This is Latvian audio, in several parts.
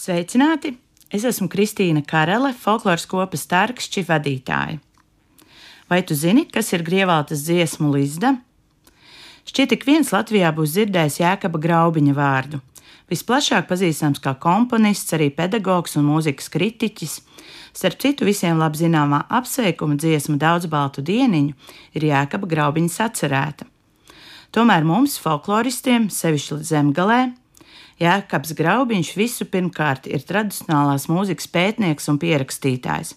Sveicināti! Es esmu Kristīna Karele, folkloras kopas Tārkšķi vadītāja. Vai tu zini, kas ir grievaltas dziesmu līzda? Šķiet, ik viens Latvijā būs dzirdējis Jēkaba Graubiņa vārdu. Visplašāk pazīstams kā komponists, arī pedagogs un mūzikas kritiķis. Starp citu, visiem labi zināmā apsveikuma dziesma Daudz baltu dieniņu ir Jēkaba Graubiņa sacerēta. Tomēr mums, folkloristiem, sevišķi zemgalē, Jēkabs Graubiņš visu pirmkārt ir tradicionālās mūzikas pētnieks un pierakstītājs.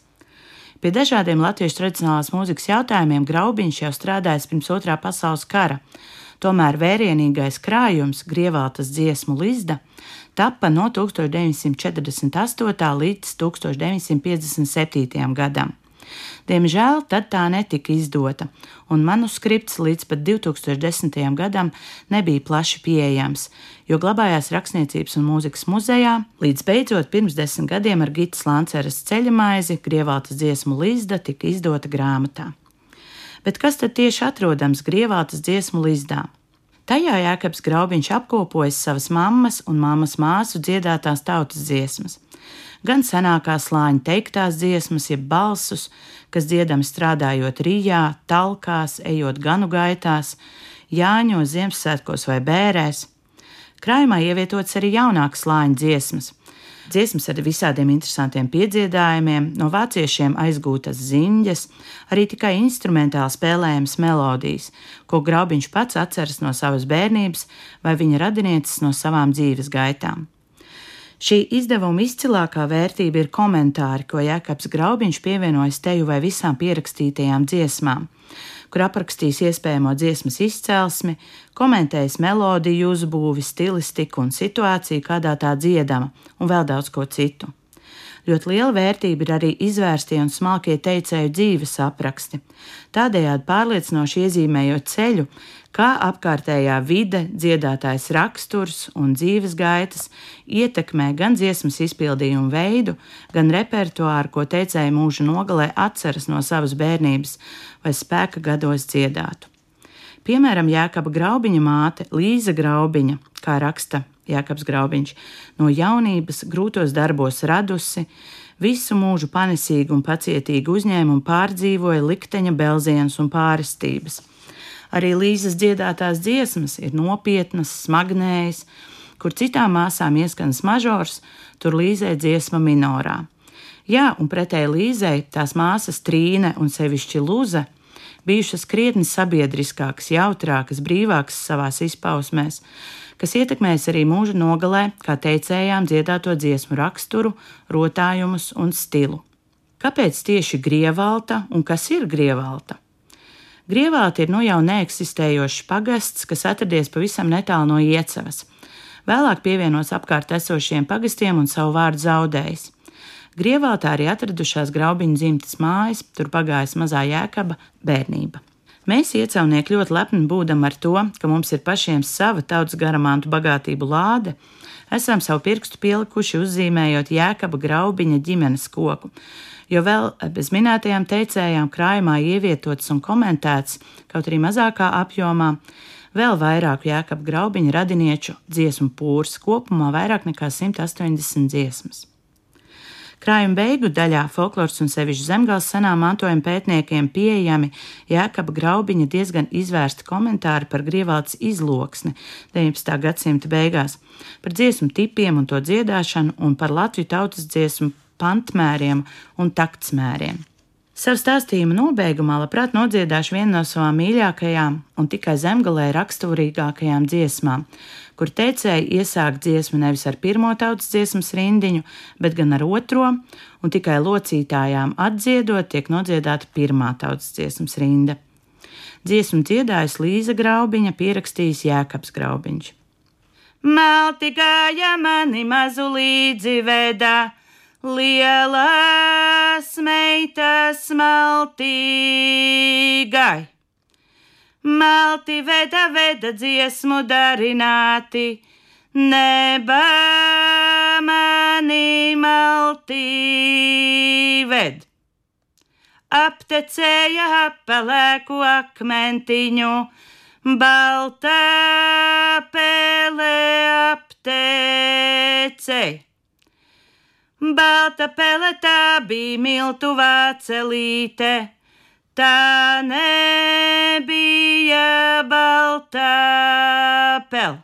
Pie dažādiem latviešu tradicionālās mūzikas jautājumiem Graubiņš jau strādājis pirms otrā pasaules kara, tomēr vērienīgais krājums Grievaltas dziesmu Lizda tappa no 1948. līdz 1957. gadam. Diemžēl tad tā netika izdota, un manuskripts līdz pat 2010. gadam nebija plaši pieejams, jo glabājās Rakstniecības un mūzikas muzejā, līdz beidzot pirms desmit gadiem ar Gitas Lanceras ceļamaizi Grievaltas dziesmu Līzda tika izdota grāmatā. Bet kas tad tieši atrodams Grievaltas dziesmu Līzdā? Tajā Jēkabs Graubiņš apkopojas savas mammas un mammas māsu dziedātās tautas dziesmas gan senākās slāņa teiktās dziesmas, jeb balsus, kas dziedami strādājot rījā, talkās, ejot ganu gaitās, jāņos, Ziemassvētkos vai bērēs. Krājumā ievietotas arī jaunākas slāņa dziesmas. Dziesmas ar visādiem interesantiem piedziedājumiem, no vāciešiem aizgūtas ziņas, arī tikai instrumentāli spēlējamas melodijas, ko Graubiņš pats atceras no savas bērnības vai viņa radinieces no savām dzīves gaitām. Šī izdevuma izcilākā vērtība ir komentāri, ko Jēkabs Graubiņš pievienojas teju vai visām pierakstītajām dziesmām, kur aprakstīs iespējamo dziesmas izcelsmi, komentējis melodiju, uzbūvi, stilistiku un situāciju, kādā tā dziedama, un vēl daudz ko citu. Ļoti liela vērtība ir arī izvērstie un smalkie teicēju dzīves apraksti, tādējādi pārliecinoši iezīmējot ceļu, kā apkārtējā vide, dziedātājs raksturs un dzīves gaitas ietekmē gan dziesmas izpildījumu veidu, gan repertuāru, ko teicēji mūža nogalē atceras no savas bērnības vai spēka gados dziedātu. Piemēram, Jēkaba Graubiņa māte Līza Graubiņa, kā raksta Jēkabs Graubiņš, no jaunības grūtos darbos radusi, visu mūžu panesīgi un pacietīgi uzņēmumu pārdzīvoja likteņa belziens un pārestības. Arī Līzes dziedātās dziesmas ir nopietnas, smagnējas, kur citām māsām ieskanas mažors, tur Līzē dziesma minorā. Jā, un pretēji Līzei tās māsas Trīne un sevišķi Lūze bijušas krietni sabiedriskākas, jautrākas, brīvākas savās izpausmēs, kas ietekmēs arī mūža nogalē, kā teicējām, dziedāto dziesmu raksturu, rotājumus un stilu. Kāpēc tieši grievalta un kas ir grievalta? Grievalta ir nu jau neeksistējošs pagasts, kas atradies pavisam netālu no iecevas. Vēlāk pievienots apkārt esošiem pagastiem un savu vārdu zaudējis. Grievaltā arī atradušās graubiņu dzimtas mājas, tur pagājusi mazā jēkaba bērnība. Mēs, iecēlnieki, ļoti lepni būdam ar to, ka mums ir pašiem sava tautas garamāntu bagātību lāde, esam savu pirkstu pielikuši uzzīmējot jēkaba graubiņa ģimenes koku, jo vēl bez minētajām teicējām krājumā ievietots un komentēts, kaut arī mazākā apjomā, vēl vairāk jēkaba graubiņa radinieču dziesmu pūrs, kopumā vairāk nekā 180 dziesmas. Krājuma beigu daļā folkloras un sevišķi zemgāles senā mantojuma pētniekiem pieejami Jēkaba Graubiņa diezgan izvērsti komentāri par grievaldes izloksni 19. gadsimta beigās, par dziesmu tipiem un to dziedāšanu un par Latviju tautas dziesmu pantmēriem un taktsmēriem. Savu stāstījumu nobeigumā labprāt nodziedāšu vienu no savām mīļākajām un tikai zemgalē raksturīgākajām dziesmām, kur teicēji iesāk dziesmu nevis ar pirmo tautas dziesmas rindiņu, bet gan ar otro, un tikai locītājām atdziedot tiek nodziedāta pirmā tautas dziesmas rinda. Dziesmu dziedājas Līza Graubiņa, pierakstījis Jēkabs Graubiņš. Malti gāja mani mazu līdzi vedā, lielas meitas maltīgai. Malti veda, veda dziesmu darināti, neba mani malti ved. Aptecēja apelēku akmentiņu, balta pele aptecēja Balta peletā bija miltu vācelīte, tā nebija balta pel.